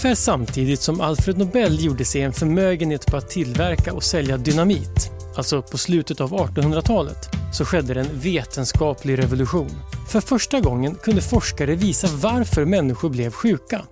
Ungefär samtidigt som Alfred Nobel gjorde sig en förmögenhet på att tillverka och sälja dynamit, alltså på slutet av 1800-talet, så skedde det en vetenskaplig revolution. För första gången kunde forskare visa varför människor blev sjuka.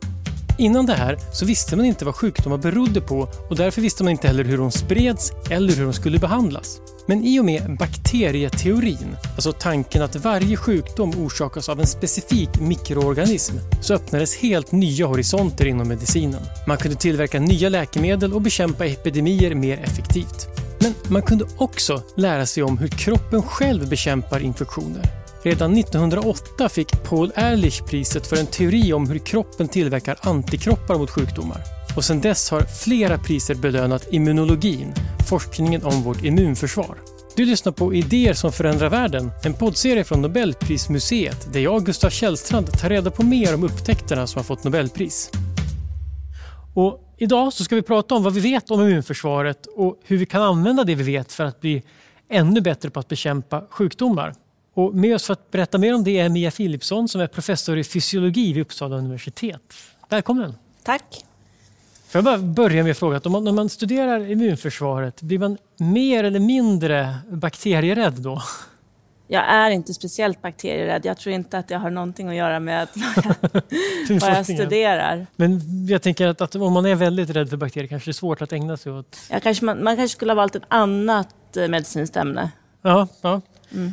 Innan det här så visste man inte vad sjukdomar berodde på och därför visste man inte heller hur de spreds eller hur de skulle behandlas. Men i och med bakterieteorin, alltså tanken att varje sjukdom orsakas av en specifik mikroorganism, så öppnades helt nya horisonter inom medicinen. Man kunde tillverka nya läkemedel och bekämpa epidemier mer effektivt. Men man kunde också lära sig om hur kroppen själv bekämpar infektioner. Redan 1908 fick Paul Ehrlich priset för en teori om hur kroppen tillverkar antikroppar mot sjukdomar. Och sedan dess har flera priser belönat immunologin, forskningen om vårt immunförsvar. Du lyssnar på Idéer som förändrar världen, en poddserie från Nobelprismuseet där jag, Gustav Källstrand, tar reda på mer om upptäckterna som har fått Nobelpris. Och idag så ska vi prata om vad vi vet om immunförsvaret och hur vi kan använda det vi vet för att bli ännu bättre på att bekämpa sjukdomar. Och med oss för att berätta mer om det är Mia Philipsson som är professor i fysiologi vid Uppsala universitet. Välkommen! Tack! Får jag bara börja med frågan, om man, när man studerar immunförsvaret, blir man mer eller mindre bakterierädd då? Jag är inte speciellt bakterierädd. Jag tror inte att det har någonting att göra med vad jag studerar. Men jag tänker att, att, om man är väldigt rädd för bakterier kanske det är svårt att ägna sig åt... Ja, kanske man, man kanske skulle ha valt ett annat eh, medicinskt ämne. Ja, ja. Mm.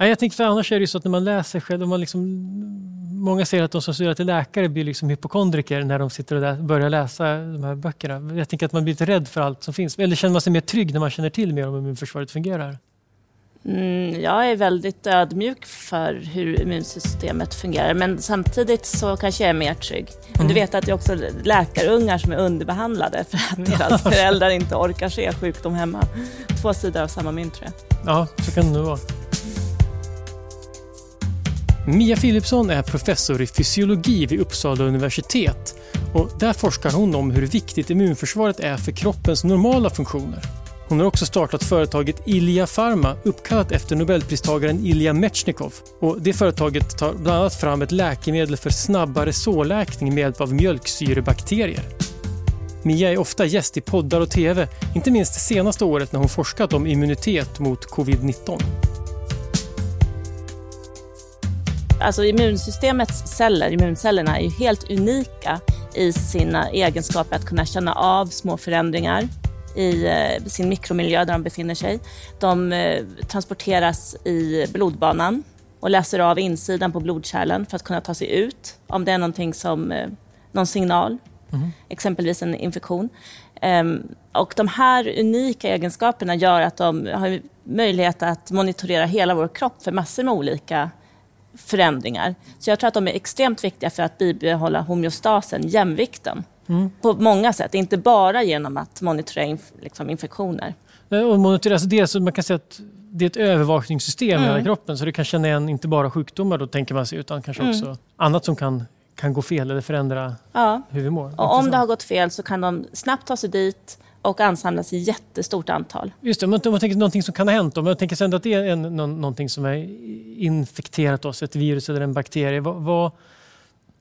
Ja, jag tänker för annars är det ju så att när man läser själv, man liksom, många säger att de som studerar till läkare blir liksom hypokondriker när de sitter och lä börjar läsa de här böckerna. Jag tänker att man blir lite rädd för allt som finns. Eller känner man sig mer trygg när man känner till mer om hur immunförsvaret fungerar? Mm, jag är väldigt ödmjuk för hur immunsystemet fungerar men samtidigt så kanske jag är mer trygg. Men du mm. vet att det är också läkarungar som är underbehandlade för att deras föräldrar inte orkar se sjukdom hemma. Två sidor av samma mynt tror jag. Ja, så kan det nog vara. Mia Philipsson är professor i fysiologi vid Uppsala universitet och där forskar hon om hur viktigt immunförsvaret är för kroppens normala funktioner. Hon har också startat företaget Ilja Pharma uppkallat efter nobelpristagaren Ilja Mechnikov Och det företaget tar bland annat fram ett läkemedel för snabbare sårläkning med hjälp av mjölksyrebakterier. Mia är ofta gäst i poddar och TV, inte minst det senaste året när hon forskat om immunitet mot covid-19. Alltså immunsystemets celler, immuncellerna, är ju helt unika i sina egenskaper att kunna känna av små förändringar i eh, sin mikromiljö där de befinner sig. De eh, transporteras i blodbanan och läser av insidan på blodkärlen för att kunna ta sig ut om det är någonting som, eh, någon signal, mm. exempelvis en infektion. Ehm, och de här unika egenskaperna gör att de har möjlighet att monitorera hela vår kropp för massor med olika förändringar. Så jag tror att de är extremt viktiga för att bibehålla homeostasen, jämvikten, mm. på många sätt. Inte bara genom att monitorera inf liksom infektioner. Och monitorera, alltså det, så man kan säga att det är ett övervakningssystem mm. i hela kroppen så det kan känna igen inte bara sjukdomar då tänker man sig utan kanske mm. också annat som kan, kan gå fel eller förändra ja. hur vi mår. Och om det har gått fel så kan de snabbt ta sig dit och ansamlas i jättestort antal. Just det, om man, tänker någonting som kan ha hänt, om man tänker sig ändå att det är en, någonting som har infekterat oss, ett virus eller en bakterie. Vad, vad,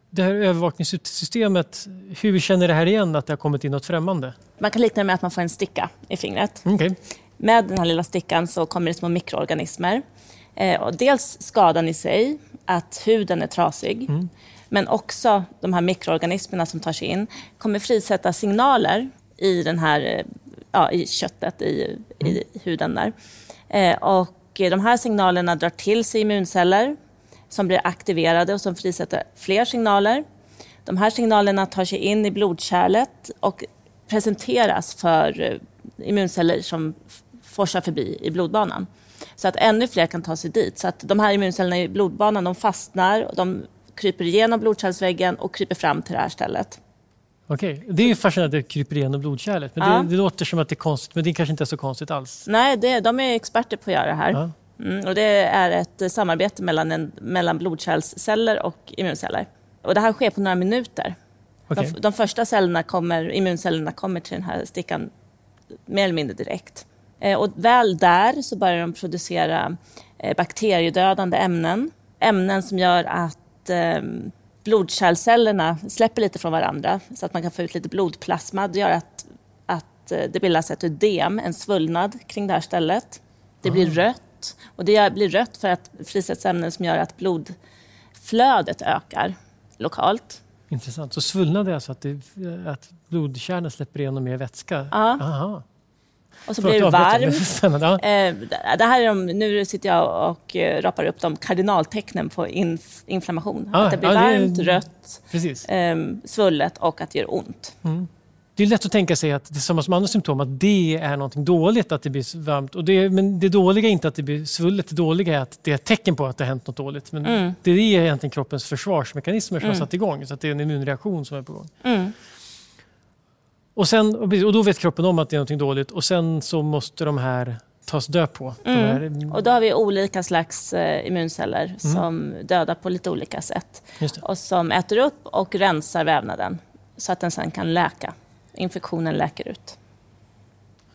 det här övervakningssystemet, hur känner det här igen att det har kommit in något främmande? Man kan likna det med att man får en sticka i fingret. Okay. Med den här lilla stickan så kommer det små mikroorganismer. Eh, dels skadan i sig, att huden är trasig, mm. men också de här mikroorganismerna som tar sig in kommer frisätta signaler i, den här, eh, ja, i köttet, i, mm. i huden där. Eh, och de här signalerna drar till sig immunceller som blir aktiverade och som frisätter fler signaler. De här signalerna tar sig in i blodkärlet och presenteras för eh, immunceller som forsar förbi i blodbanan. Så att ännu fler kan ta sig dit. Så att de här immuncellerna i blodbanan de fastnar, och de kryper igenom blodkärlsväggen och kryper fram till det här stället. Okej, det är ju fascinerande att det kryper igenom blodkärlet. Men ja. det, det, låter som att det är konstigt, men det kanske inte är så konstigt alls. Nej, det, de är experter på att göra det här. Ja. Mm, och det är ett samarbete mellan, en, mellan blodkärlsceller och immunceller. Och det här sker på några minuter. Okay. De, de, första cellerna kommer, immuncellerna kommer till den här stickan mer eller mindre direkt. Eh, och väl där så börjar de producera eh, bakteriedödande ämnen. Ämnen som gör att eh, blodkärlcellerna släpper lite från varandra så att man kan få ut lite blodplasma. Det gör att, att eh, det bildas ett ödem, en svullnad kring det här stället. Det blir ah. rött och det blir rött för att frisätts ämnen som gör att blodflödet ökar lokalt. Intressant. Så svullnad är alltså att, det, att blodkärlen släpper igenom mer vätska? Ja. Aha. Och så blir det varmt. Eh, det här är de, nu sitter jag och eh, rapar upp de kardinaltecknen på inf inflammation. Ah, att det blir ja, varmt, det är... rött, Precis. Ehm, svullet och att det gör ont. Mm. Det är lätt att tänka sig att det är samma som andra symptom, att det är något dåligt att det blir varmt. Och det, men det dåliga är inte att det blir svullet, det dåliga är att det är ett tecken på att det har hänt något dåligt. Men mm. det är egentligen kroppens försvarsmekanismer som mm. har satt igång, så att det är en immunreaktion som är på gång. Mm. Och, sen, och då vet kroppen om att det är något dåligt och sen så måste de här tas död på. Mm. Och då har vi olika slags eh, immunceller mm. som dödar på lite olika sätt. Och som äter upp och rensar vävnaden så att den sen kan läka. Infektionen läker ut.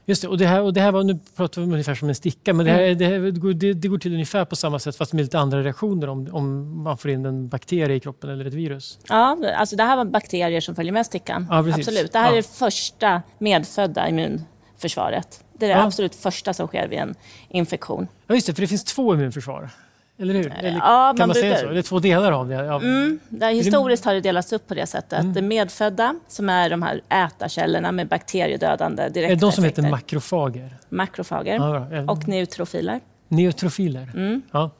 Just det, och det här, och det här var, nu pratar vi ungefär som en sticka, men det, här, mm. det, här, det, det, går till ungefär på samma sätt fast med lite andra reaktioner om, om man får in en bakterie i kroppen eller ett virus. Ja, alltså det här var bakterier som följer med stickan. Ja, absolut. Det här ja. är det första medfödda immunförsvaret. Det är det ja. absolut första som sker vid en infektion. Ja, just det, för det finns två immunförsvar. Eller hur? Eller, ja, kan man, säga så? Det är två delar av det? Mm, där historiskt har det delats upp på det sättet. Mm. Det medfödda, som är de här ätarcellerna med bakteriedödande direkta Är det de som effekter. heter makrofager? Makrofager. Ja, och neutrofiler. Neutrofiler, mm. ja.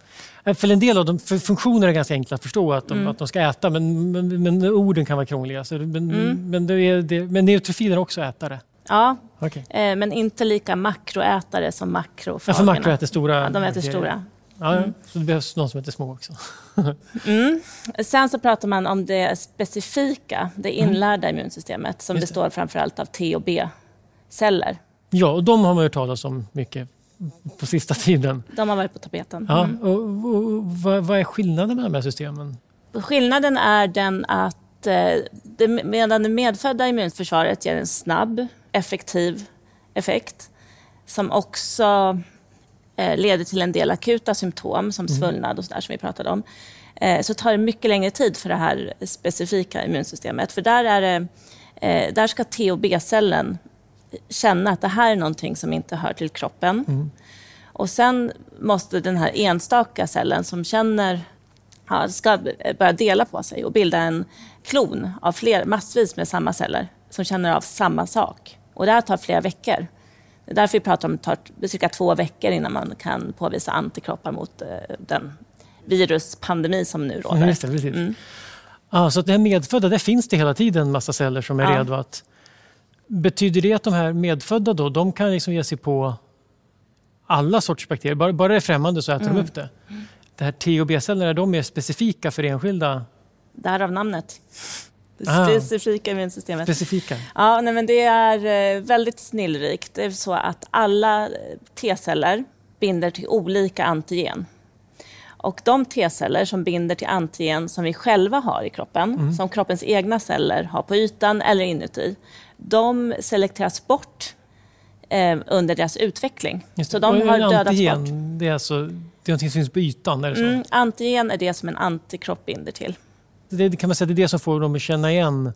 För en del av dem, funktioner är ganska enkla att förstå, att de, mm. att de ska äta, men, men, men, orden kan vara krångliga. Så, men, mm. men, det är det, men neutrofiler är också ätare? Ja, okay. eh, men inte lika makroätare som makrofagerna. Ja, för makro äter stora? Ja, de äter stora. Ja, mm. Så det behövs någon som heter små också. mm. Sen så pratar man om det specifika, det mm. inlärda mm. immunsystemet som består framförallt av T och B-celler. Ja, och de har man hört talas om mycket på sista tiden. De har varit på tapeten. Ja, mm. och, och, och vad, vad, är skillnaden mellan de här systemen? Skillnaden är den att eh, det, medan det medfödda immunförsvaret ger en snabb, effektiv effekt som också leder till en del akuta symptom som mm. svullnad och sådär som vi pratade om, eh, så tar det mycket längre tid för det här specifika immunsystemet. För där, är det, eh, där ska T och B-cellen känna att det här är någonting som inte hör till kroppen. Mm. Och sen måste den här enstaka cellen som känner ja, ska börja dela på sig och bilda en klon av fler, massvis med samma celler som känner av samma sak. Och det här tar flera veckor. Det är därför vi pratar om att det tar cirka två veckor innan man kan påvisa antikroppar mot eh, den viruspandemi som nu råder. Just det, precis. Mm. Ah, så det här medfödda, där finns det hela tiden en massa celler som är ja. redo att... Betyder det att de här medfödda då, de kan liksom ge sig på alla sorters bakterier? Bara, bara det är främmande så äter mm. de upp det. Det här T och B-cellerna, är de mer specifika för enskilda? Därav namnet. Det ah. specifika immunsystemet. Specifika? Ja, nej, men det är eh, väldigt snillrikt. Det är så att alla T-celler binder till olika antigen. Och de T-celler som binder till antigen som vi själva har i kroppen, mm. som kroppens egna celler har på ytan eller inuti, de selekteras bort eh, under deras utveckling. Så de har dödats antigen, bort. Det är alltså det är någonting som finns på ytan? Är det så? Mm, antigen är det som en antikropp binder till det, kan man säga det är det som får dem att känna igen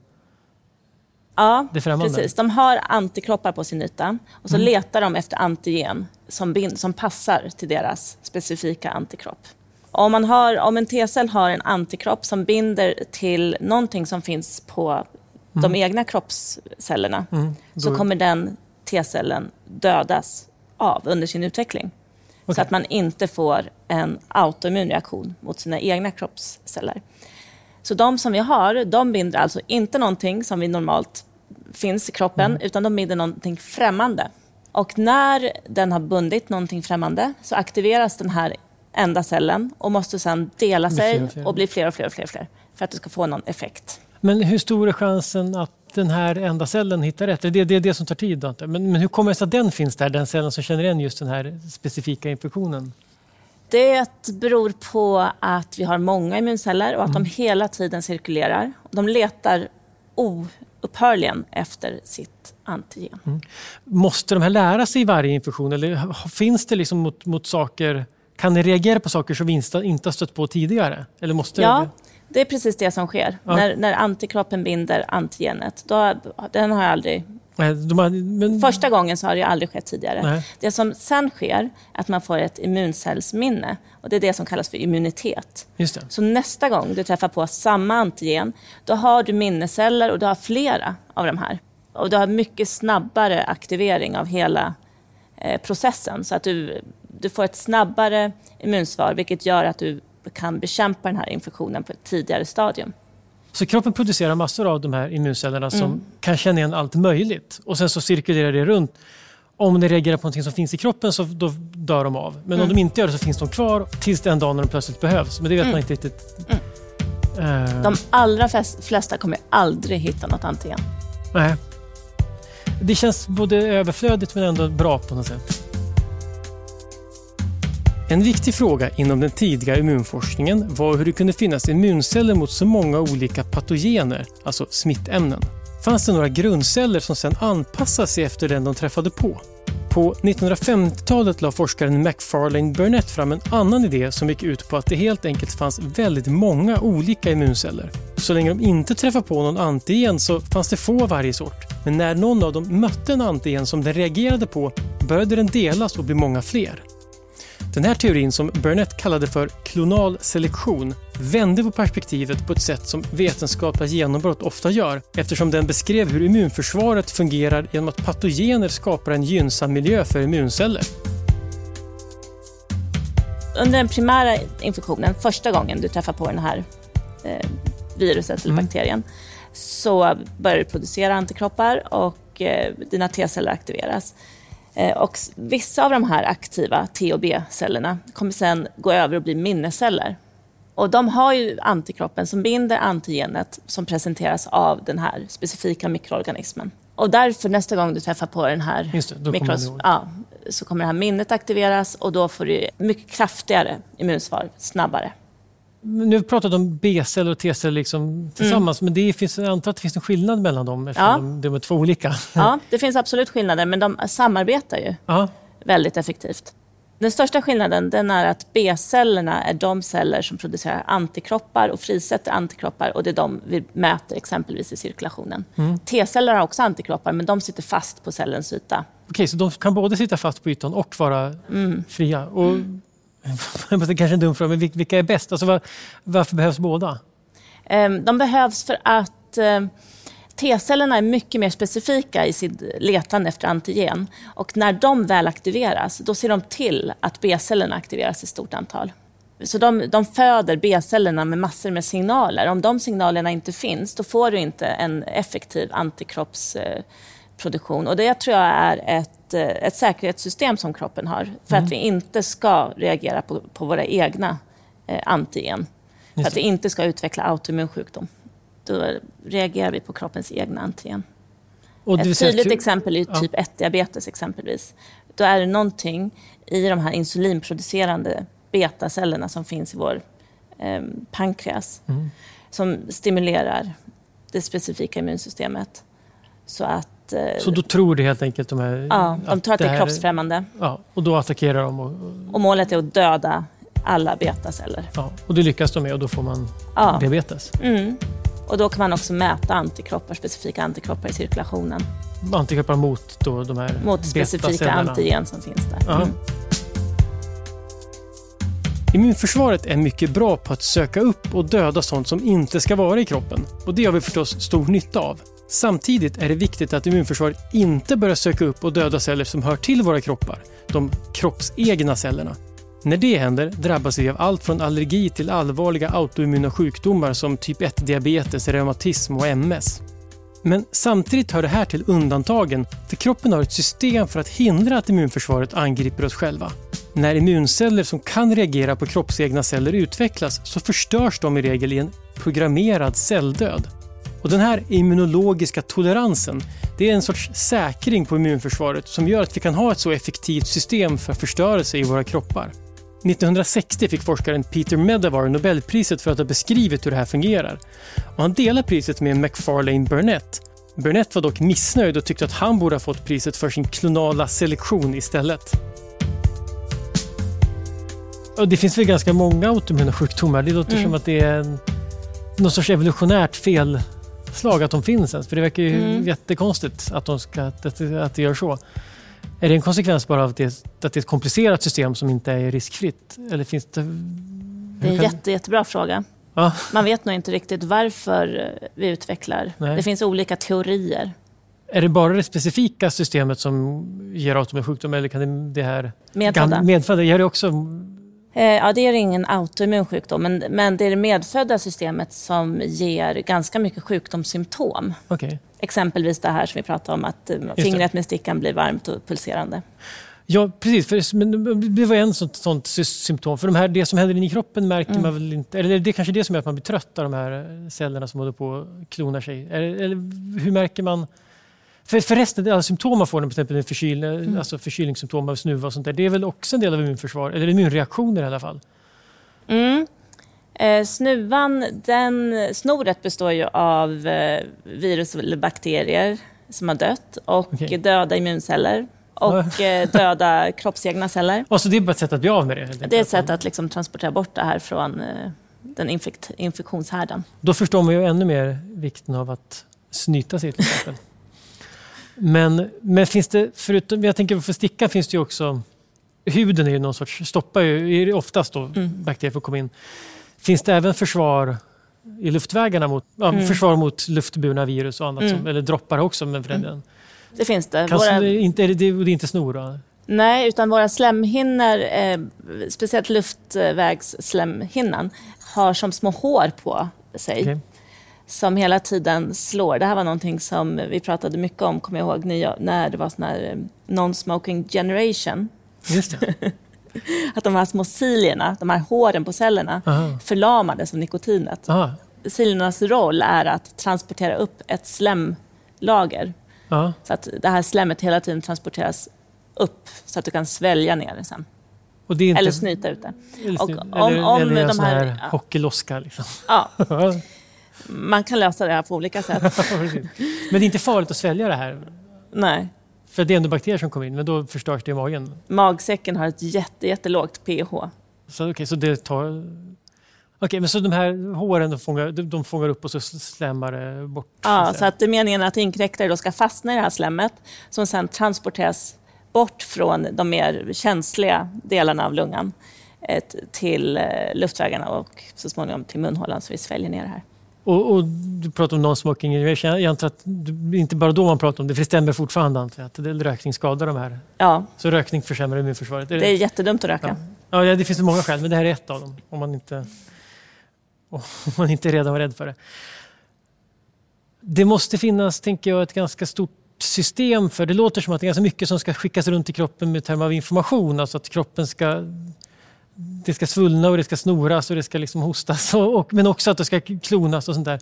Ja, precis. De har antikroppar på sin yta och så mm. letar de efter antigen som, bind, som passar till deras specifika antikropp. Om, man har, om en T-cell har en antikropp som binder till någonting som finns på mm. de egna kroppscellerna mm. så kommer den T-cellen dödas av under sin utveckling. Okay. Så att man inte får en autoimmun reaktion mot sina egna kroppsceller. Så de som vi har, de binder alltså inte någonting som vi normalt finns i kroppen, mm. utan de binder någonting främmande. Och när den har bundit någonting främmande så aktiveras den här enda cellen och måste sedan dela sig och, fler. och bli fler och fler och fler, och fler för att det ska få någon effekt. Men hur stor är chansen att den här enda cellen hittar rätt? Det är det, det som tar tid. Då? Men, men hur kommer det sig att den finns där, den cellen som känner igen just den här specifika infektionen? Det beror på att vi har många immunceller och att mm. de hela tiden cirkulerar. De letar oupphörligen efter sitt antigen. Mm. Måste de här lära sig varje infektion eller finns det liksom mot, mot saker kan ni reagera på saker som vi inte har stött på tidigare? Eller måste ja, Det är precis det som sker. Ja. När, när antikroppen binder antigenet. Då, den har aldrig... Har, men... Första gången så har det aldrig skett tidigare. Nej. Det som sen sker är att man får ett immuncellsminne. Och det är det som kallas för immunitet. Så nästa gång du träffar på samma antigen, då har du minneceller och du har flera av de här. Och du har mycket snabbare aktivering av hela eh, processen. Så att du, du får ett snabbare immunsvar, vilket gör att du kan bekämpa den här infektionen på ett tidigare stadium. Så kroppen producerar massor av de här immuncellerna som mm. kan känna igen allt möjligt och sen så cirkulerar det runt. Om det reagerar på någonting som finns i kroppen så då dör de av. Men mm. om de inte gör det så finns de kvar tills den dagen när de plötsligt behövs. Men det vet mm. man inte riktigt. Uh... De allra flesta kommer aldrig hitta något antigen. Nej. Det känns både överflödigt men ändå bra på något sätt. En viktig fråga inom den tidiga immunforskningen var hur det kunde finnas immunceller mot så många olika patogener, alltså smittämnen. Fanns det några grundceller som sedan anpassade sig efter den de träffade på? På 1950-talet la forskaren McFarlane Burnett fram en annan idé som gick ut på att det helt enkelt fanns väldigt många olika immunceller. Så länge de inte träffade på någon antigen så fanns det få av varje sort. Men när någon av dem mötte en antigen som den reagerade på började den delas och bli många fler. Den här teorin, som Burnett kallade för klonal selektion, vände på perspektivet på ett sätt som vetenskapliga genombrott ofta gör eftersom den beskrev hur immunförsvaret fungerar genom att patogener skapar en gynnsam miljö för immunceller. Under den primära infektionen, första gången du träffar på den här eh, viruset eller mm. bakterien, så börjar du producera antikroppar och eh, dina T-celler aktiveras. Eh, och vissa av de här aktiva T och B-cellerna kommer sen gå över och bli minnesceller. Och de har ju antikroppen som binder antigenet som presenteras av den här specifika mikroorganismen. Och därför nästa gång du träffar på den här mikros, ja, så kommer det här minnet aktiveras och då får du mycket kraftigare immunsvar snabbare. Nu har vi pratat om B-celler och T-celler liksom tillsammans, mm. men det finns, jag antar att det finns en skillnad mellan dem eftersom ja. de, de är två olika. Ja, det finns absolut skillnader, men de samarbetar ju ja. väldigt effektivt. Den största skillnaden den är att B-cellerna är de celler som producerar antikroppar och frisätter antikroppar och det är de vi mäter exempelvis i cirkulationen. Mm. T-celler har också antikroppar men de sitter fast på cellens yta. Okej, så de kan både sitta fast på ytan och vara mm. fria? Och mm det kanske är en dum fråga, men vilka är bäst? Alltså, var, varför behövs båda? Ehm, de behövs för att ehm, T-cellerna är mycket mer specifika i sitt letande efter antigen. Och när de väl aktiveras, då ser de till att B-cellerna aktiveras i stort antal. Så de, de föder B-cellerna med massor med signaler. Om de signalerna inte finns, då får du inte en effektiv antikroppsproduktion. Och det tror jag är ett ett, eh, ett säkerhetssystem som kroppen har för mm. att vi inte ska reagera på, på våra egna eh, antigen. För att vi inte ska utveckla autoimmun sjukdom. Då reagerar vi på kroppens egna antigen. Och ett tydligt att... exempel är typ 1-diabetes exempelvis. Då är det någonting i de här insulinproducerande betacellerna som finns i vår eh, pankreas mm. som stimulerar det specifika immunsystemet. Så att Eh, så då tror du helt enkelt de här... Ja, de tror att, det är kroppsfrämmande. Ja, och då attackerar de? Och, och målet är att döda alla betaceller. Ja, och det lyckas de med och då får man ja. diabetes? Mm. Och då kan man också mäta antikroppar, specifika antikroppar i cirkulationen. Antikroppar mot då de här Mot specifika antigen som finns där. Mm. Immunförsvaret är mycket bra på att söka upp och döda sånt som inte ska vara i kroppen. Och det har vi förstås stor nytta av. Samtidigt är det viktigt att immunförsvaret inte börjar söka upp och döda celler som hör till våra kroppar, de kroppsegna cellerna. När det händer drabbas vi av allt från allergi till allvarliga autoimmuna sjukdomar som typ 1-diabetes, reumatism och MS. Men samtidigt hör det här till undantagen, för kroppen har ett system för att hindra att immunförsvaret angriper oss själva. När immunceller som kan reagera på kroppsegna celler utvecklas så förstörs de i regel i en programmerad celldöd. Och den här immunologiska toleransen det är en sorts säkring på immunförsvaret som gör att vi kan ha ett så effektivt system för förstörelse i våra kroppar. 1960 fick forskaren Peter Medawar Nobelpriset för att ha beskrivit hur det här fungerar. Och han delar priset med McFarlane Burnett. Burnett var dock missnöjd och tyckte att han borde ha fått priset för sin klonala selektion istället. Och det finns väl ganska många autoimmuna sjukdomar. Det låter mm. som att det är en något sorts evolutionärt felslag att de finns ens? För det verkar ju mm. jättekonstigt att, de ska, att, att det gör så. Är det en konsekvens bara av att det, att det är ett komplicerat system som inte är riskfritt? Eller finns det... Det är en jätte, jättebra fråga. Ja. Man vet nog inte riktigt varför vi utvecklar. Nej. Det finns olika teorier. Är det bara det specifika systemet som ger autoimmun sjukdom eller kan det, här... Medfödda. Medfödda, gör det också ja, det är ingen autoimmun sjukdom, men, men det är det medfödda systemet som ger ganska mycket sjukdomssymptom. Okay. Exempelvis det här som vi pratade om, att eh, fingret med stickan blir varmt och pulserande. Ja, precis. För det var en sånt, sånt symptom. För de här, det som händer i kroppen märker mm. man väl inte... Eller det är kanske det som gör att man blir trött av de här cellerna som håller på att klona sig. Eller, eller hur märker man... För, för resten, alla symptom man får, till exempel förkyl, mm. alltså förkylningssymptom av snuva och sånt där, det är väl också en del av immunförsvar, eller immunreaktioner i alla fall? Mm. Eh, snuvan, den, snoret består ju av eh, virus eller bakterier som har dött och okay. döda immunceller och eh, döda kroppsegna celler. Och så det är bara ett sätt att bli av med det? Det är ett sätt att liksom transportera bort det här från eh, den infekt, infektionshärden. Då förstår man ju ännu mer vikten av att snyta sig till exempel. Men, men finns det, förutom, jag tänker för sticka finns det ju också, huden är ju någon sorts, stoppar ju, är oftast då mm. bakterier får komma in. Finns det även försvar i luftvägarna mot, ja, mm. försvar mot luftburna virus och annat, mm. som, eller droppar också men för mm. Det finns det. Kan, våra... inte, är det, det är inte snor då? Nej, utan våra slemhinnor, eh, speciellt luftvägsslemhinnan, har som små hår på sig. Okay som hela tiden slår. Det här var någonting som vi pratade mycket om, kommer jag ihåg, när det var sån här eh, non-smoking generation. Just det. att de här små silierna, de här håren på cellerna, Aha. förlamades av nikotinet. Aha. Siliernas roll är att transportera upp ett slemlager. Aha. Så att det här slemmet hela tiden transporteras upp så att du kan svälja ner det sen. Inte... Eller snyta ut det. Eller, och om, eller, om eller de här, här hockeyloska. Liksom. Ja. man kan lösa det här på olika sätt. men det är inte farligt att svälja det här? Nej. För det är ändå bakterier som kommer in, men då förstörs det i magen? Magsäcken har ett jätte, jättelågt pH. Så, okay, så det tar... Okej, okay, men så de här håren de fångar, de fångar upp och så slämmar det bort? Ja, så, så att det är meningen att inkräktare då ska fastna i det här slemmet som sen transporteras bort från de mer känsliga delarna av lungan till eh, luftvägarna och så småningom till munhålan så vi sväljer ner det här. Och, och, du pratar om non-smoking Jag antar att det inte bara då man pratar om det, för det stämmer fortfarande antar att rökning skadar de här. Ja. Så rökning försämrar immunförsvaret? Är det... det är jättedumt att röka. Ja. ja, det finns många skäl, men det här är ett av dem. Om man inte, om man inte redan var rädd för det. Det måste finnas, tänker jag, ett ganska stort system för, det låter som att det är ganska mycket som ska skickas runt i kroppen med termer av information, alltså att kroppen ska det ska svullna och det ska snoras och det ska liksom hostas, och, och, men också att det ska klonas och sånt där.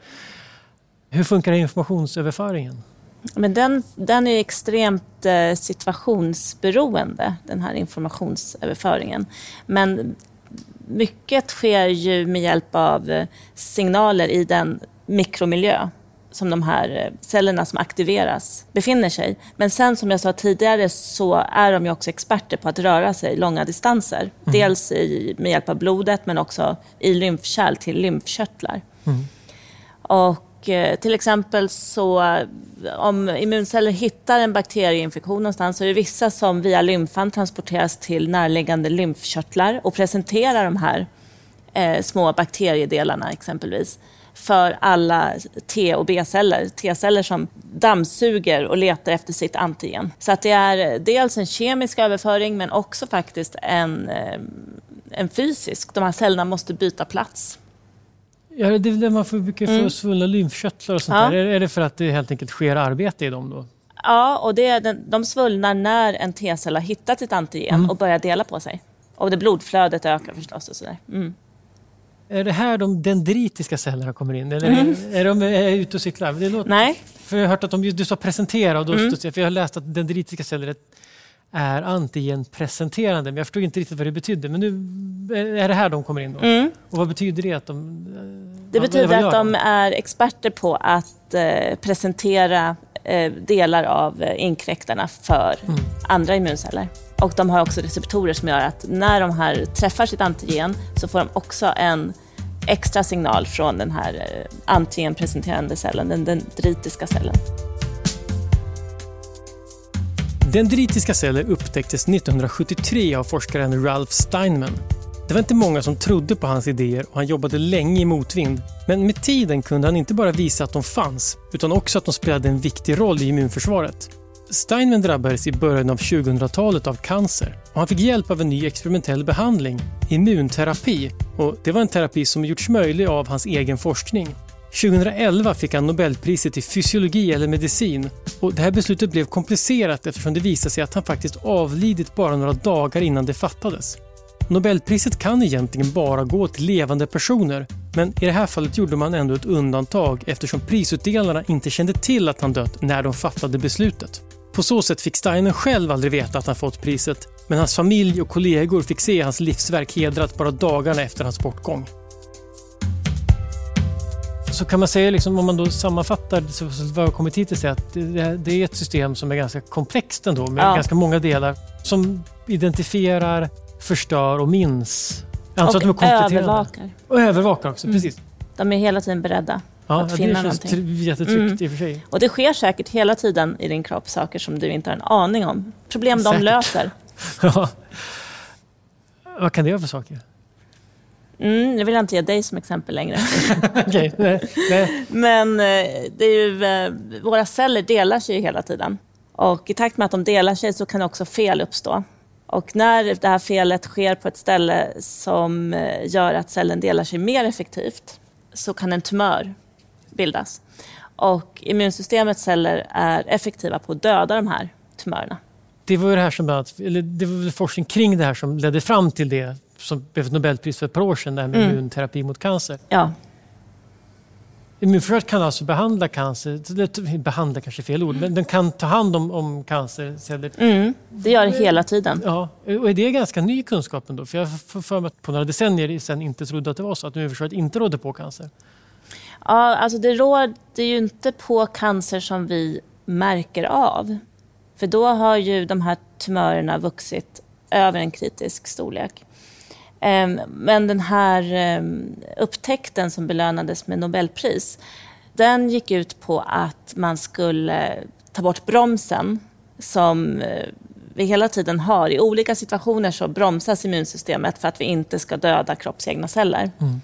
Hur funkar informationsöverföringen? Men den, den är extremt eh, situationsberoende, den här informationsöverföringen. Men mycket sker ju med hjälp av eh, signaler i den mikromiljö som de här eh, cellerna som aktiveras befinner sig. Men sen som jag sa tidigare så är de ju också experter på att röra sig långa distanser. Mm. Dels i, med hjälp av blodet men också i lymfkärl till lymfkörtlar. Mm. Och eh, till exempel så om immunceller hittar en bakterieinfektion någonstans så är det vissa som via lymfan transporteras till närliggande lymfkörtlar och presenterar de här eh, små bakteriedelarna exempelvis för alla T och B-celler. T-celler som dammsuger och letar efter sitt antigen. Så att det är dels en kemisk överföring men också faktiskt en, eh, en fysisk. De här cellerna måste byta plats. Ja, det är det man får, brukar få mm. svullna lymfkörtlar och sånt ja. där. Är det för att det helt enkelt sker arbete i dem då? Ja, och det är den, de svullnar när en T-cell har hittat sitt antigen mm. och börjar dela på sig. Och det blodflödet ökar förstås och sådär. Mm. Är det här de dendritiska cellerna kommer in? Eller mm. är, de är ute och cyklar? Det låter, Nej. För jag har hört att de, du sa presentera och då mm. för jag har läst att dendritiska celler är antigenpresenterande, men jag förstod inte riktigt vad det betydde. Men nu är det här de kommer in då? Mm. Och vad betyder det? Att de, det betyder att de är experter på att eh, presentera eh, delar av eh, inkräktarna för mm. andra immunceller. Och de har också receptorer som gör att när de här träffar sitt antigen så får de också en extra signal från den här eh, antigenpresenterande cellen, den dendritiska cellen. Dendritiska celler upptäcktes 1973 av forskaren Ralph Steinman. Det var inte många som trodde på hans idéer och han jobbade länge i motvind. Men med tiden kunde han inte bara visa att de fanns, utan också att de spelade en viktig roll i immunförsvaret. Steinman drabbades i början av 2000-talet av cancer och han fick hjälp av en ny experimentell behandling, immunterapi. Och det var en terapi som gjorts möjlig av hans egen forskning. 2011 fick han Nobelpriset i fysiologi eller medicin och det här beslutet blev komplicerat eftersom det visade sig att han faktiskt avlidit bara några dagar innan det fattades. Nobelpriset kan egentligen bara gå till levande personer men i det här fallet gjorde man ändå ett undantag eftersom prisutdelarna inte kände till att han dött när de fattade beslutet. På så sätt fick Steiner själv aldrig veta att han fått priset men hans familj och kollegor fick se hans livsverk hedrat bara dagarna efter hans bortgång. Så kan man säga, liksom, om man då sammanfattar så vad jag kommit hit till, att det, det, är ett system som är ganska komplext ändå med ja. ganska många delar som identifierar, förstör och minns. Jag och att de är övervakar. Och övervakar också, mm. precis. De är hela tiden beredda ja, att finna någonting. Det är jättetryggt mm. i och för sig. Och det sker säkert hela tiden i din kropp saker som du inte har en aning om. Problem säkert. de löser. ja. Vad kan det vara för saker? Mm, jag vill inte ge dig som exempel längre. okay, nej, nej. Men eh, det är ju, eh, våra celler delar sig hela tiden. Och i takt med att de delar sig så kan också fel uppstå. Och när det här felet sker på ett ställe som eh, gör att cellen delar sig mer effektivt så kan en tumör bildas. Och immunsystemets celler är effektiva på att döda de här tumörerna. Det var det här som eller det var forskning kring det här som ledde fram till det som blev ett Nobelpris för ett par år sedan, det här med mm. immunterapi mot cancer. Ja. Immunförsvaret kan alltså behandla cancer, behandla kanske fel ord, men den kan ta hand om, om cancerceller. Mm, det gör det hela tiden. Ja, och är det ganska ny kunskap ändå? För jag har för mig att på några decennier sedan inte trodde att det var så, att immunförsvaret inte rådde på cancer. Ja, alltså det råder ju inte på cancer som vi märker av. För då har ju de här tumörerna vuxit över en kritisk storlek. Ehm, men den här ehm, upptäckten som belönades med Nobelpris, den gick ut på att man skulle ta bort bromsen som eh, vi hela tiden har. I olika situationer så bromsas immunsystemet för att vi inte ska döda kroppsegna celler. Mm.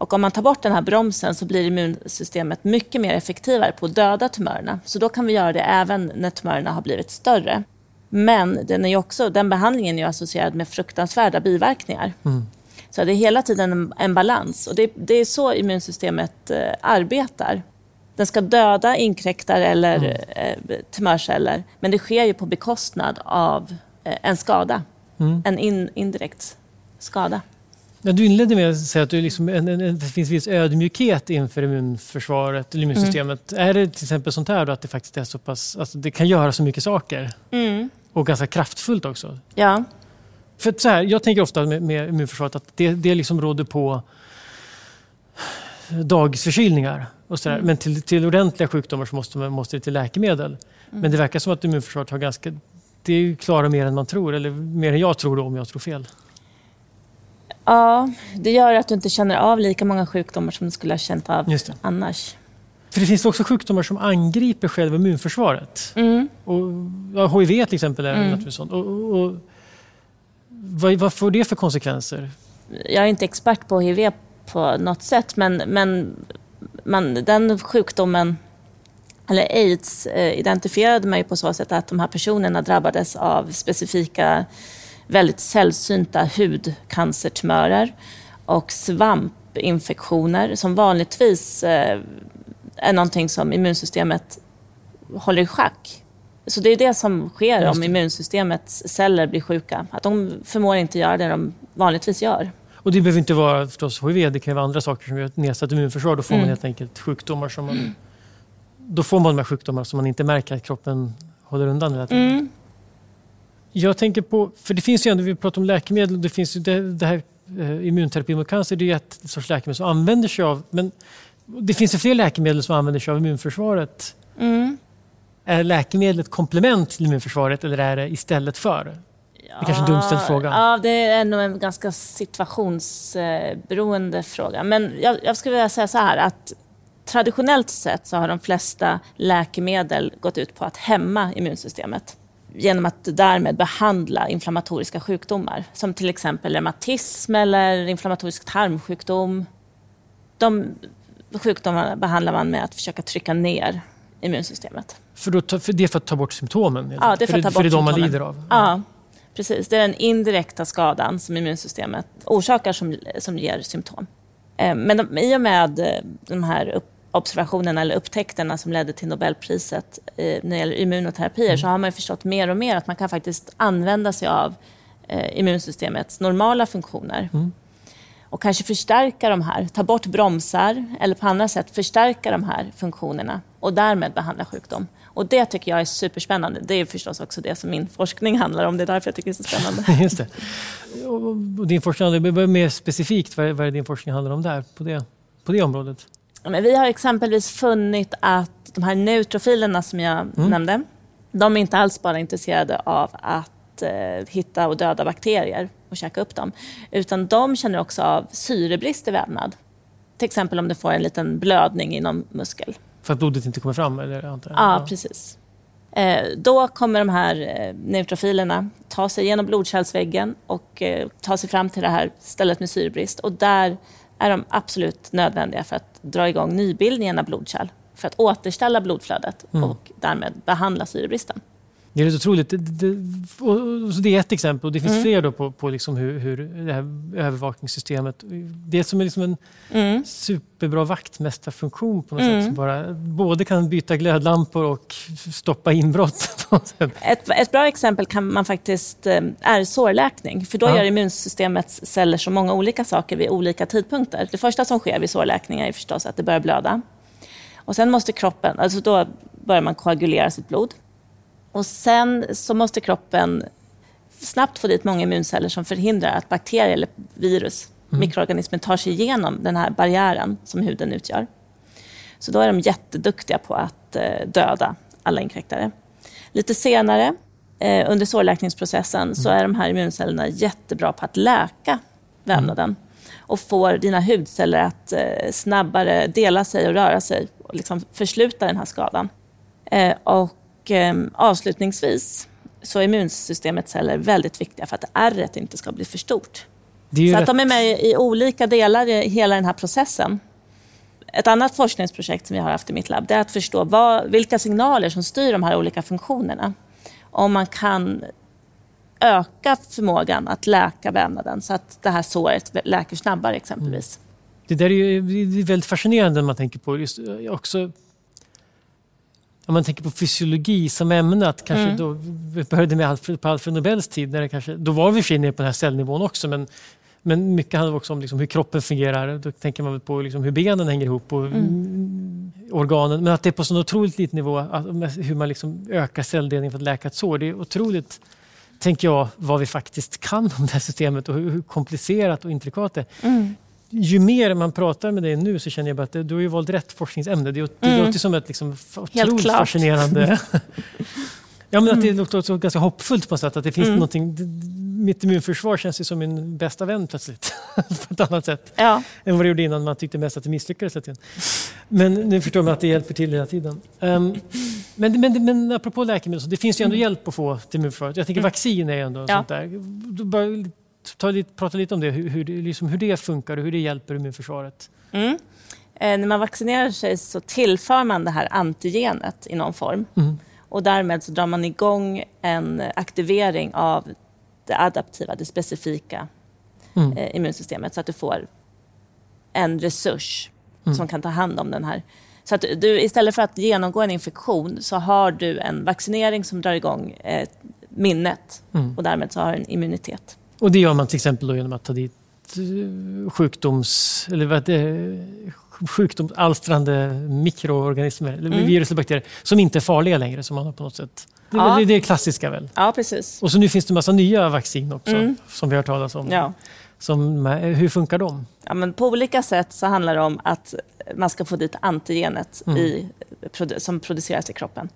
Och om man tar bort den här bromsen så blir immunsystemet mycket mer effektivare på att döda tumörerna. Så då kan vi göra det även när tumörerna har blivit större. Men den, är också, den behandlingen är associerad med fruktansvärda biverkningar. Mm. Så det är hela tiden en, en balans och det, det, är så immunsystemet eh, arbetar. Den ska döda inkräktare eller mm. eh, tumörceller, men det sker ju på bekostnad av eh, en skada. Mm. En in, indirekt skada. Ja, du inledde med att säga att du liksom, en, en, det finns viss ödmjukhet inför immunförsvaret, immunsystemet. Mm. Är det till exempel sånt här då, att det faktiskt är så pass, alltså det kan göra så mycket saker? Mm. Och ganska kraftfullt också. Ja. För så här, jag tänker ofta med, med immunförsvaret att det, det liksom råder på dagsförkylningar. Och så mm. Men till, till ordentliga sjukdomar så måste, man, måste det till läkemedel. Mm. Men det verkar som att immunförsvaret har ganska... Det klarar mer än man tror, eller mer än jag tror då, om jag tror fel. Ja, det gör att du inte känner av lika många sjukdomar som du skulle ha känt av annars. För det finns också sjukdomar som angriper själva immunförsvaret. Mm. Och, ja, HIV till exempel är mm. naturligtvis sånt. Och, och, och, vad, vad får det för konsekvenser? Jag är inte expert på HIV på något sätt, men, men man, den sjukdomen, eller aids, eh, identifierade man ju på så sätt att de här personerna drabbades av specifika, väldigt sällsynta hudcancertumörer och svampinfektioner som vanligtvis eh, är någonting som immunsystemet håller i schack. Så det är det som sker om immunsystemets celler blir sjuka. Att de förmår inte göra det de vanligtvis gör. Och det behöver inte vara förstås HIV, det kan vara andra saker som gör ett nedsatt immunförsvar. Då får mm. man helt enkelt sjukdomar som man... Då får man de här sjukdomarna som man inte märker att kroppen håller undan hela tiden. Mm. Jag tänker på, för det finns ju ändå, vi pratar om läkemedel, det finns ju det, det här eh, immunterapi mot cancer, det är ett sorts läkemedel som använder sig av, men det finns ju fler läkemedel som använder sig av immunförsvaret. Mm. Är läkemedlet komplement till immunförsvaret eller är det istället för? Det är kanske en dumställd fråga. Ja, det är nog en ganska situationsberoende fråga. Men jag, jag skulle vilja säga så här att traditionellt sett så har de flesta läkemedel gått ut på att hämma immunsystemet genom att därmed behandla inflammatoriska sjukdomar som till exempel reumatism eller inflammatorisk tarmsjukdom. De sjukdomarna behandlar man med att försöka trycka ner immunsystemet. För, då, för det är för att ta bort symptomen? Ja, det är för att ta bort För det är de man lider av? Ja, precis. Det är den indirekta skadan som immunsystemet orsakar som, som ger symptom. Eh, Men de, i och med eh, de här upp, observationerna eller upptäckterna som ledde till Nobelpriset eh, när det gäller immunoterapier så har man ju förstått mer och mer att man kan faktiskt använda sig av eh, immunsystemets normala funktioner. Och kanske förstärka de här, ta bort bromsar eller på andra sätt förstärka de här funktionerna och därmed behandla sjukdom. Och det tycker jag är superspännande. Det är förstås också det som min forskning handlar om. Det är därför jag tycker det är så spännande. Just det. Och, din forskning, det mer specifikt, vad är, är din forskning handlar om där, på det, på det området? Men vi har exempelvis funnit att de här neutrofilerna som jag nämnde, de är inte alls bara intresserade av att eh, hitta och döda bakterier och käka upp dem, utan de känner också av syrebrist i vävnad. Till exempel om du får en liten blödning inom muskel. För att blodet inte kommer fram? Eller, antar jag. Ja, precis. Eh, då kommer de här eh, neutrofilerna ta sig genom blodkärlsväggen och eh, ta sig fram till det här stället med syrebrist. Och där är de absolut nödvändiga för att dra igång nybildningen av blodkärl. För att återställa blodflödet och därmed behandla syrebristen. Det är rätt otroligt. Det, det, så det är ett exempel och det finns fler då på, på liksom hur, hur det här övervakningssystemet... Det är som en, liksom en superbra vaktmästarfunktion på något sätt. Som bara, både kan byta glödlampor och stoppa inbrott. Ett, ett bra exempel kan man faktiskt, eh, är sårläkning. För då Ja. gör immunsystemets celler så många olika saker vid olika tidpunkter. Det första som sker vid sårläkning är förstås att det börjar blöda. Och sen måste kroppen, alltså då börjar man koagulera sitt blod. Och sen så måste kroppen snabbt få dit många immunceller som förhindrar att bakterier eller virus, mikroorganismer, tar sig igenom den här barriären som huden utgör. Så då är de jätteduktiga på att eh, döda alla inkräktare. Lite senare eh, under sårläkningsprocessen så är de här immuncellerna jättebra på att läka vävnaden och får dina hudceller att eh, snabbare dela sig och röra sig och liksom försluta den här skadan. Eh, och eh, avslutningsvis så är immunsystemets celler väldigt viktiga för att ärret inte ska bli för stort. Så att rätt, de är med i olika delar i hela den här processen. Ett annat forskningsprojekt som vi har haft i mitt labb det är att förstå vad, vilka signaler som styr de här olika funktionerna. Om man kan öka förmågan att läka vävnaden så att det här såret läker snabbare exempelvis. det där är ju väldigt fascinerande när man tänker på just, eh, också om man tänker på fysiologi som ämne, att kanske Mm. då, vi började med Alfred, på Alfred Nobels tid, när det kanske, då var vi för nere på den här cellnivån också, men, men mycket handlar också om liksom hur kroppen fungerar. Då tänker man på liksom hur benen hänger ihop och mm. organen. Men att det är på så otroligt liten nivå, att, hur man liksom ökar celldelningen för att läka ett sår. Det är otroligt, tänker jag, vad vi faktiskt kan om det här systemet och hur, hur komplicerat och intrikat det är Mm. Ju mer man pratar med dig nu så känner jag bara att du har ju valt rätt forskningsämne. Det, det Mm. låter som ett liksom otroligt fascinerande... ja, men att det låter också ganska hoppfullt på något sätt. Att det finns Mm. någonting, mitt immunförsvar känns ju som min bästa vän plötsligt. på ett annat sätt Ja, än vad det gjorde innan man tyckte mest att det misslyckades. Men nu förstår man att det hjälper till hela tiden. Um, men, men, men apropå läkemedel, så det finns ju ändå hjälp att få till immunförsvaret. Jag tänker vaccin är ju ändå Mm. Ja. sånt där. Bara, ta prata lite om det, hur, hur, det- liksom, hur det funkar och hur det hjälper immunförsvaret. Mm. Eh, när man vaccinerar sig så tillför man det här antigenet i någon form. Mm. Och därmed så drar man igång en aktivering av det adaptiva, det specifika Mm. eh, immunsystemet så att du får en resurs Mm. som kan ta hand om den här. Så att du istället för att genomgå en infektion så har du en vaccinering som drar igång eh, minnet Mm. och därmed så har du en immunitet. Och det gör man till exempel genom att ta dit eh, sjukdoms, eller vad det sjukdomsalstrande mikroorganismer, Mm. virus eller bakterier, som inte är farliga längre. Som man har på något sätt. Det, är Ja. väl- det är klassiska väl? Ja, precis. Och så nu finns det en massa nya vaccin också, Mm. som vi har hört talas om. Ja. Som, hur funkar de? Ja, men på olika sätt så handlar det om att man ska få dit antigenet Mm. i, som produceras i kroppen.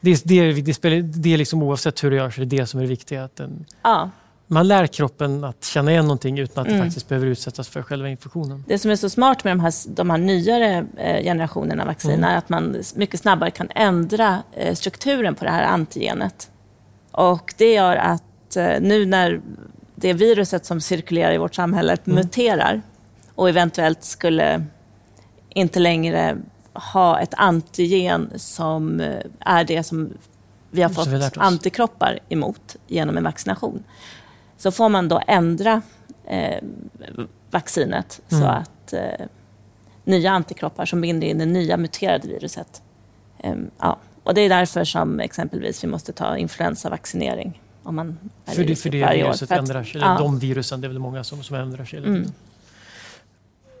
Det, det, det, spelar, det är liksom oavsett hur det görs, det är det som är det viktiga. Att den, Ja. Man lär kroppen att känna igen någonting utan att det Mm. faktiskt behöver utsättas för själva infektionen. Det som är så smart med de här, de här nyare eh, generationerna vacciner Mm. är att man mycket snabbare kan ändra eh, strukturen på det här antigenet. Och det gör att eh, nu när det viruset som cirkulerar i vårt samhälle Mm. muterar och eventuellt skulle inte längre ha ett antigen som är det som vi har fått vi antikroppar emot genom en vaccination. Så får man då ändra eh, vaccinet så Mm. att eh, nya antikroppar som binder in det nya muterade viruset. Ehm, ja. Och det är därför som exempelvis vi måste ta influensavaccinering om man är För det, för det varje år. viruset För att- ändrar sig. Eller ja. de virusen, det är väl många som, som ändrar sig hela Mm.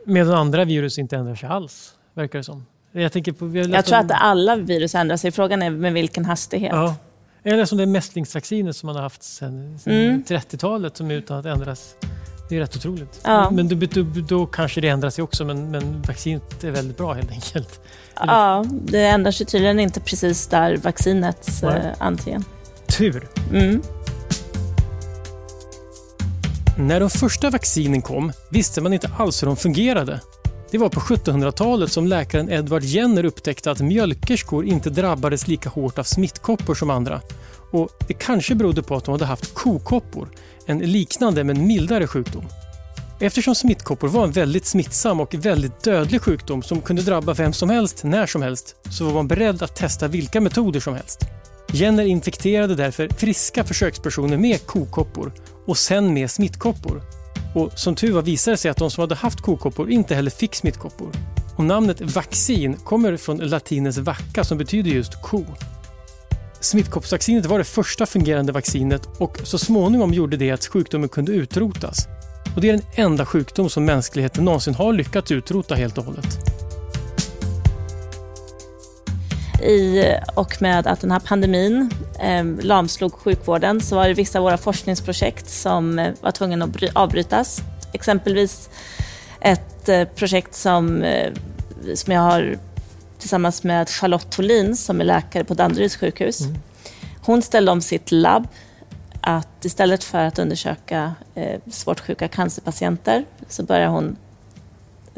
Medan andra virus inte ändrar sig alls, verkar det som. Jag, på, Jag tror om- att alla virus ändrar sig. Frågan är med vilken hastighet. Ja. Jag läste om det mässlingsvaccinet som man har haft sedan, Mm. 30-talet som är utan att ändras. Det är rätt otroligt. Ja. Men då, då, då kanske det ändrar sig också, men, men vaccinet är väldigt bra helt enkelt. Ja, det ändrar sig tydligen inte precis där vaccinets Nej. eh, antigen. Tur! Mm. När de första vaccinen kom visste man inte alls hur de fungerade. Det var på 1700-talet som läkaren Edward Jenner upptäckte att mjölkerskor inte drabbades lika hårt av smittkoppor som andra. Och Det kanske berodde på att de hade haft kokoppor, en liknande men mildare sjukdom. Eftersom smittkoppor var en väldigt smittsam och väldigt dödlig sjukdom som kunde drabba vem som helst när som helst så var man beredd att testa vilka metoder som helst. Jenner infekterade därför friska försökspersoner med kokoppor och sen med smittkoppor. Och som tur var visade det sig att de som hade haft kokoppor inte heller fick smittkoppor. Och namnet vaccin kommer från latinens vacca som betyder just ko. Smittkoppsvaccinet var det första fungerande vaccinet och så småningom gjorde det att sjukdomen kunde utrotas. Och det är den enda sjukdom som mänskligheten någonsin har lyckats utrota helt och hållet. I och med att den här pandemin eh, lamslog sjukvården så var det vissa av våra forskningsprojekt som eh, var tvungna att bry- avbrytas. Exempelvis ett eh, projekt som, eh, som jag har tillsammans med Charlotte Tholin som är läkare på Danderyds sjukhus. Mm. Hon ställde om sitt labb att istället för att undersöka eh, svårt sjuka cancerpatienter så börjar hon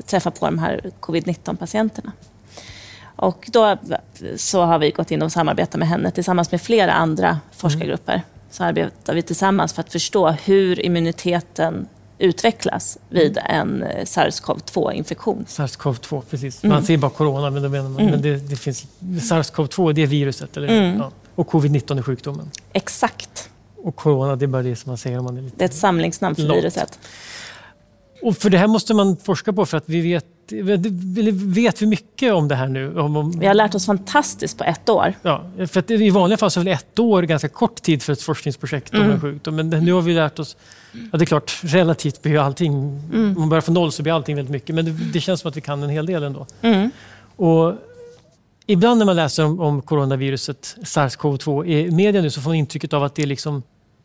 träffa på de här covid-19-patienterna. Och då så har vi gått in och samarbetat med henne tillsammans med flera andra forskargrupper. Så arbetar vi tillsammans för att förstå hur immuniteten utvecklas vid en eh, SARS-CoV-2-infektion. SARS-CoV-2, precis. Mm. Man säger bara corona, men, då menar man, Mm. men det, det finns SARS-CoV-2, det är viruset, eller? Mm. Ja. Och covid-19 är sjukdomen. Exakt. Och corona, det är bara det som man säger om man är lite... Det är ett samlingsnamn för Långt. viruset. Och för det här måste man forska på för att vi vet, eller vet vi mycket om det här nu? Om, om, Vi har lärt oss fantastiskt på ett år. Ja, för att i vanliga fall så är väl ett år ganska kort tid för ett forskningsprojekt om Mm. en sjukdom. Men nu har vi lärt oss, ja det är klart, relativt blir ju allting, Mm. om man börjar från noll så blir allting väldigt mycket. Men det, det känns som att vi kan en hel del ändå. Mm. Och ibland när man läser om, om coronaviruset, SARS-CoV-2 i media nu så får man intrycket av att det är liksom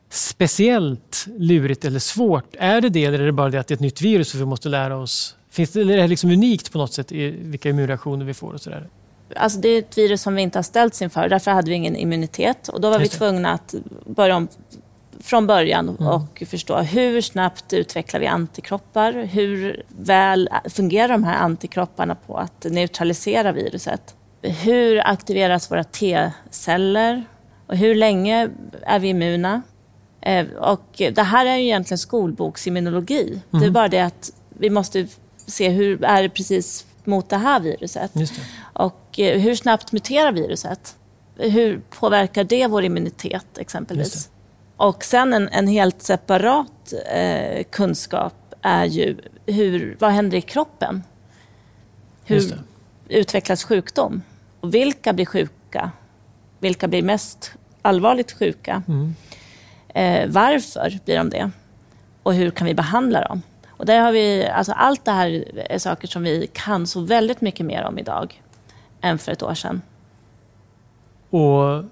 speciellt lurigt eller svårt. Är det det eller är det bara det att det är ett nytt virus och vi måste lära oss? Finns det, är det liksom unikt på något sätt i vilka immunreaktioner vi får och sådär? Alltså det är ett virus som vi inte har ställts inför. Därför hade vi ingen immunitet. Och då var vi tvungna att börja om från början Mm. och förstå hur snabbt utvecklar vi antikroppar? Hur väl fungerar de här antikropparna på att neutralisera viruset? Hur aktiveras våra T-celler? Och hur länge är vi immuna? Eh, Och det här är ju egentligen skolboksimmunologi. Det är Mm. bara det att vi måste se hur är det precis mot det här viruset. Det. Och eh, hur snabbt muterar viruset? Hur påverkar det vår immunitet exempelvis? Och sen en, en helt separat eh, kunskap är ju hur, vad händer i kroppen? Hur utvecklas sjukdom? Och vilka blir sjuka? Vilka blir mest allvarligt sjuka? Mm. Eh, varför blir de det? Och hur kan vi behandla dem? Och där har vi, alltså allt det här är saker som vi kan så väldigt mycket mer om idag än för ett år sedan. Och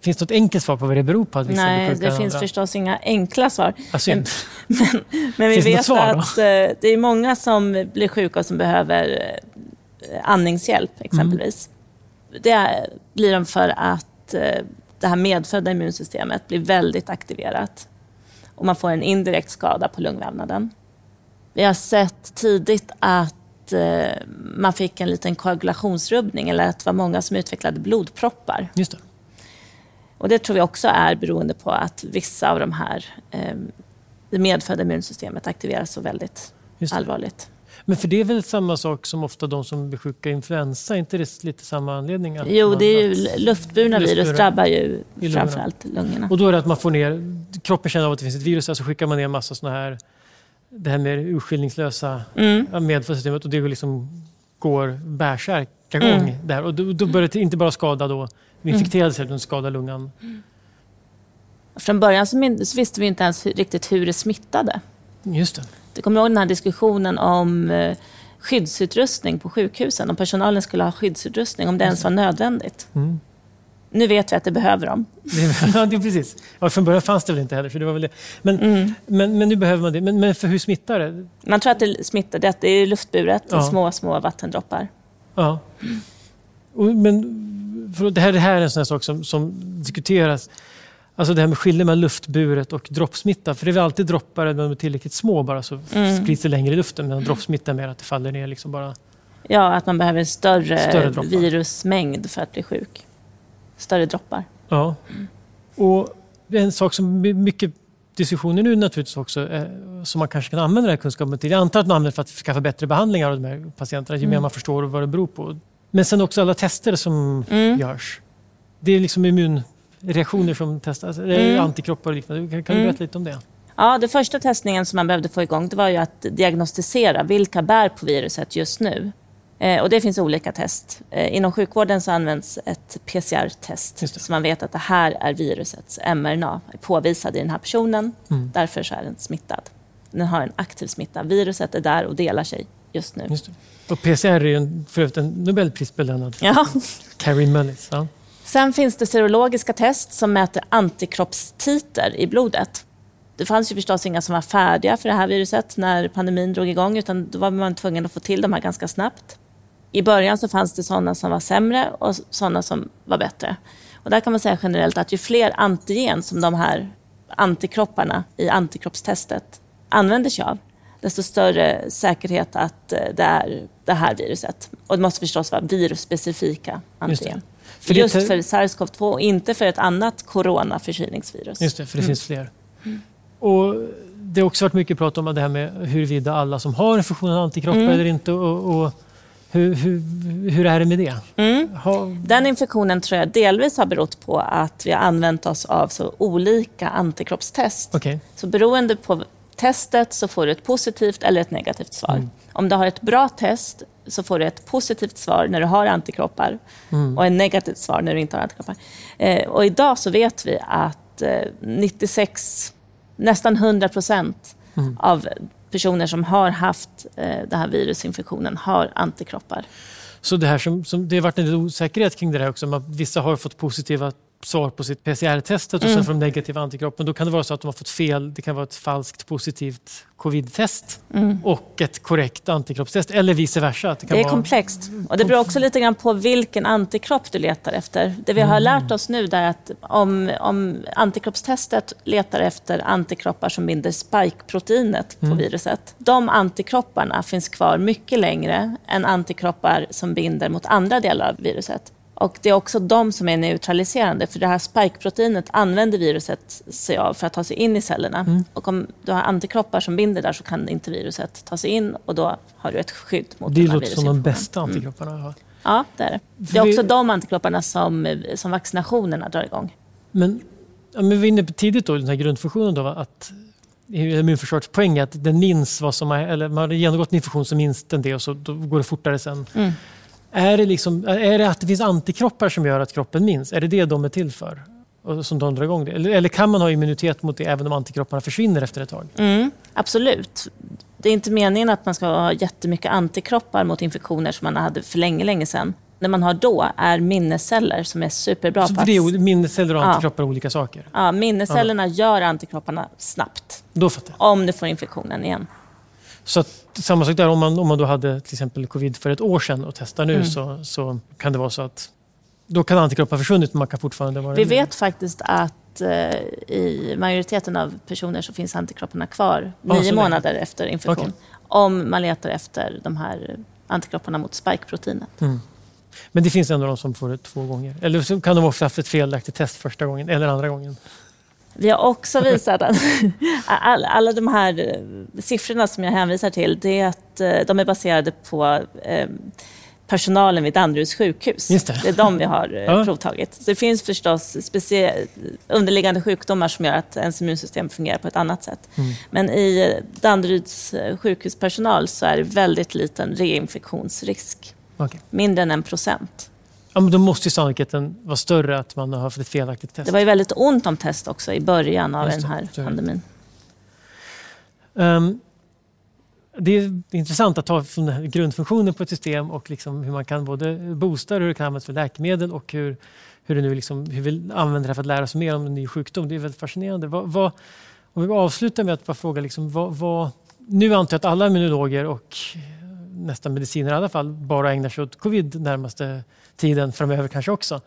finns det något enkelt svar på vad det beror på att vissa Nej, det finns andra? förstås inga enkla svar. Synd. Men vi Finns det något vet svar då? att eh, det är många som blir sjuka och som behöver eh, andningshjälp exempelvis. Det blir de för att eh, det här medfödda immunsystemet blir väldigt aktiverat och man får en indirekt skada på lungvävnaden. Vi har sett tidigt att eh, man fick en liten koagulationsrubbning eller att det var många som utvecklade blodproppar. Just det. Och det tror vi också är beroende på att vissa av de här eh, det medfödda immunsystemet aktiveras så väldigt allvarligt. Men för det är väl samma sak som ofta de som blir sjuka i influensa? Är inte det lite samma anledning? Jo, det är ju luftburna virus drabbar ju framförallt lungorna. Och då är det att man får ner, kroppen känner av att det finns ett virus, så alltså skickar man ner massa sådana här, det här med urskillningslösa mm. medfödda och det liksom går bärsärkagång mm. där. Och då, då börjar det inte bara skada då infekterade celler, utan skada lungan. Mm. Från början så, visste vi inte ens riktigt hur det smittade. Just det. Du kommer ihåg den här diskussionen om eh, skyddsutrustning på sjukhusen, om personalen skulle ha skyddsutrustning, om det ens var nödvändigt. Mm. Nu vet vi att det behöver de. ja, det precis. Ja, från början fanns det väl inte heller. För det var väl det. Men, mm. men, men nu behöver man det. Men, men för hur smittar det? Man tror att det smittar, det är luftburet, ja. små, små vattendroppar. Ja. Men för det, här, det här är en sån sak som, som diskuteras Alltså det här med skillnaden mellan luftburet och droppsmitta. För det är väl alltid droppar, när de är tillräckligt små bara så mm. sprids det längre i luften. Men droppsmitta är mer att det faller ner liksom bara. Ja, att man behöver större, större virusmängd för att bli sjuk. Större droppar. Ja. Mm. Och en sak som mycket diskussioner nu naturligtvis också, eh, som man kanske kan använda den här kunskapen till. Jag antar att man använder för att skaffa bättre behandlingar av de här patienterna, ju mm. mer man förstår vad det beror på. Men sen också alla tester som mm. görs. Det är liksom immun reaktioner som testas? Mm. Antikroppar och liknande. Kan, kan du berätta lite om det? Ja, den första testningen som man behövde få igång det var ju att diagnostisera vilka bär på viruset just nu. Eh, och det finns olika test. Eh, inom sjukvården så används ett PCR-test så man vet att det här är virusets mRNA påvisad i den här personen. Mm. Därför så är den smittad. Den har en aktiv smitta. Viruset är där och delar sig just nu. Just och PCR är ju för övrigt en Nobelprisbelönad ja. Carrie Mullis. Ja. Sen finns det serologiska test som mäter antikroppstiter i blodet. Det fanns ju förstås inga som var färdiga för det här viruset när pandemin drog igång utan då var man tvungen att få till de här ganska snabbt. I början så fanns det sådana som var sämre och sådana som var bättre. Och där kan man säga generellt att ju fler antigen som de här antikropparna i antikroppstestet använder sig av, desto större säkerhet att eh, det är det här viruset. Och det måste förstås vara virusspecifika antigen. För Just för SARS-CoV-2 och inte för ett annat coronaförkylningsvirus. Just det, för det mm. finns fler. Mm. Och det har också varit mycket prat om det här med huruvida alla som har en funktion har antikroppar mm. eller inte. Och, och hur, hur, hur, är det med det? Mm. Den infektionen tror jag delvis har berott på att vi har använt oss av så olika antikroppstest. Okay. Så beroende på testet så får du ett positivt eller ett negativt svar. Mm. Om du har ett bra test så får du ett positivt svar när du har antikroppar mm. och ett negativt svar när du inte har antikroppar. Eh, och idag så vet vi att eh, 96, nästan 100 procent mm. av personer som har haft eh, den här virusinfektionen har antikroppar. Så det, här som, som, det har varit en osäkerhet kring det här också. Vissa har fått positiva svar på sitt PCR-testet och mm. sen får de negativa antikroppen. Då kan det vara så att de har fått fel. Det kan vara ett falskt positivt covid-test mm. och ett korrekt antikroppstest eller vice versa. Det, det är vara... komplext och det beror också lite grann på vilken antikropp du letar efter. Det vi har mm. lärt oss nu är att om, om antikroppstestet letar efter antikroppar som binder spike-proteinet på mm. viruset. De antikropparna finns kvar mycket längre än antikroppar som binder mot andra delar av viruset. Och det är också de som är neutraliserande, för det här spike-proteinet använder viruset sig av för att ta sig in i cellerna. Mm. Och om du har antikroppar som binder där så kan inte viruset ta sig in och då har du ett skydd mot det den här låter som de bästa mm. antikropparna. Mm. Ja, det är det. Det är också de antikropparna som, som vaccinationerna drar igång. Men, ja, men vi var inne på tidigt då, den här grundfunktionen då, att immunförsvarets poäng är att den minns vad som är, eller man har genomgått en infektion så minns den det och så då går det fortare sen. Mm. Är det, liksom, är det att det finns antikroppar som gör att kroppen minns? Är det det de är till för? Och som de drar igång det? Eller, eller kan man ha immunitet mot det även om antikropparna försvinner efter ett tag? Mm, absolut. Det är inte meningen att man ska ha jättemycket antikroppar mot infektioner som man hade för länge, länge sedan. Det man har då är minnesceller som är superbra så på att... Det är minnesceller och antikroppar är olika saker? Ja, minnescellerna ja. gör antikropparna snabbt. Då fattar jag. Om du får infektionen igen. Så att, samma sak där, om man, om man då hade till exempel covid för ett år sedan och testar nu mm. så, så kan det vara så att Då kan antikroppar försvunnit men man kan fortfarande vara Vi vet faktiskt att eh, i majoriteten av personer så finns antikropparna kvar Ah, nio månader efter infektion. Okej. Om man letar efter de här antikropparna mot spike-proteinet. Mm. Men det finns ändå de som får det två gånger. Eller så kan de också ha haft ett felaktigt test första gången eller andra gången. Vi har också visat att alla, alla de här eh, siffrorna som jag hänvisar till, det är att eh, de är baserade på eh, personalen vid Danderyds sjukhus. Just det. är de vi har eh, Ja. provtagit. Så det finns förstås underliggande sjukdomar som gör att ens immunsystem fungerar på ett annat sätt. Mm. Men i Danderyds sjukhuspersonal så är det väldigt liten reinfektionsrisk. Okej. Mindre än en procent. Ja, men då måste ju sannolikheten vara större att man har haft ett felaktigt test. Det var ju väldigt ont om test också i början av den här pandemin. Ehm, det är intressant att ta från den grundfunktionen på ett system och liksom hur man kan både boosta hur det kan användas för läkemedel och hur, hur, det nu liksom, hur vi använder det för att lära oss mer om en ny sjukdom. Det är väldigt fascinerande. Vad, vad, om vi avslutar med att bara fråga, liksom, vad, vad, nu antar jag att alla immunologer och nästan mediciner i alla fall bara ägnar sig åt covid närmaste tiden framöver kanske också.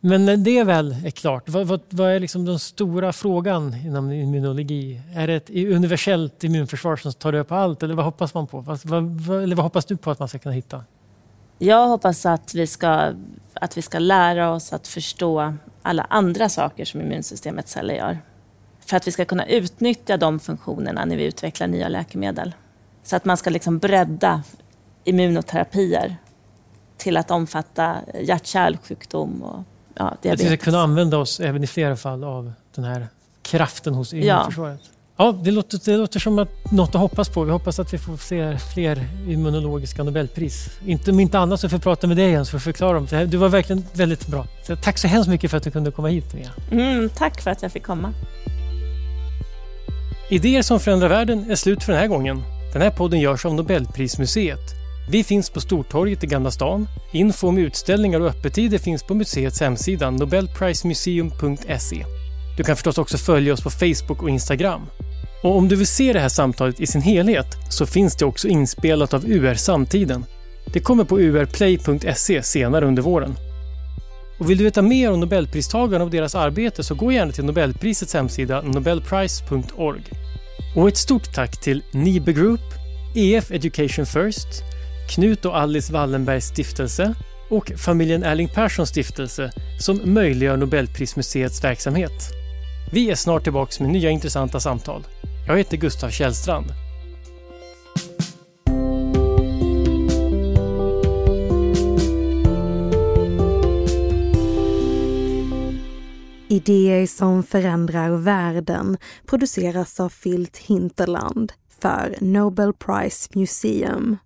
Men när det väl är klart, vad, vad, vad är liksom den stora frågan inom immunologi? Är det ett universellt immunförsvar som tar död på allt eller vad hoppas man på? Vad, vad, vad, eller vad hoppas du på att man ska kunna hitta? Jag hoppas att vi, ska, att vi ska lära oss att förstå alla andra saker som immunsystemets celler gör. För att vi ska kunna utnyttja de funktionerna när vi utvecklar nya läkemedel. Så att man ska liksom bredda immunoterapier till att omfatta hjärt-kärlsjukdom och ja, Att vi ska diabetes. kunna använda oss även i flera fall av den här kraften hos immunförsvaret. Ja, det, låter, det låter som att något att hoppas på. Vi hoppas att vi får se fler immunologiska nobelpris. Inte, om inte annat så får vi prata med dig Jens för att förklara dem. Det här- Du var verkligen väldigt bra. Så tack så hemskt mycket för att du kunde komma hit Mia. Mm, tack för att jag fick komma. Idéer som förändrar världen är slut för den här gången. Den här podden görs av Nobelprismuseet. Vi finns på Stortorget i Gamla stan. Info om utställningar och öppettider finns på museets hemsida nobelprismuseum.se. Du kan förstås också följa oss på Facebook och Instagram. Och om du vill se det här samtalet i sin helhet så finns det också inspelat av UR Samtiden. Det kommer på urplay.se senare under våren. Och vill du veta mer om Nobelpristagarna och deras arbete så gå gärna till Nobelprisets hemsida nobelprice.org. Och ett stort tack till Nibe Group, EF Education First, Knut och Alice Wallenbergs stiftelse och familjen Erling Perssons stiftelse som möjliggör Nobelprismuseets verksamhet. Vi är snart tillbaka med nya intressanta samtal. Jag heter Gustav Källstrand. Idéer som förändrar världen produceras av Filt Hinterland för Nobel Prize Museum.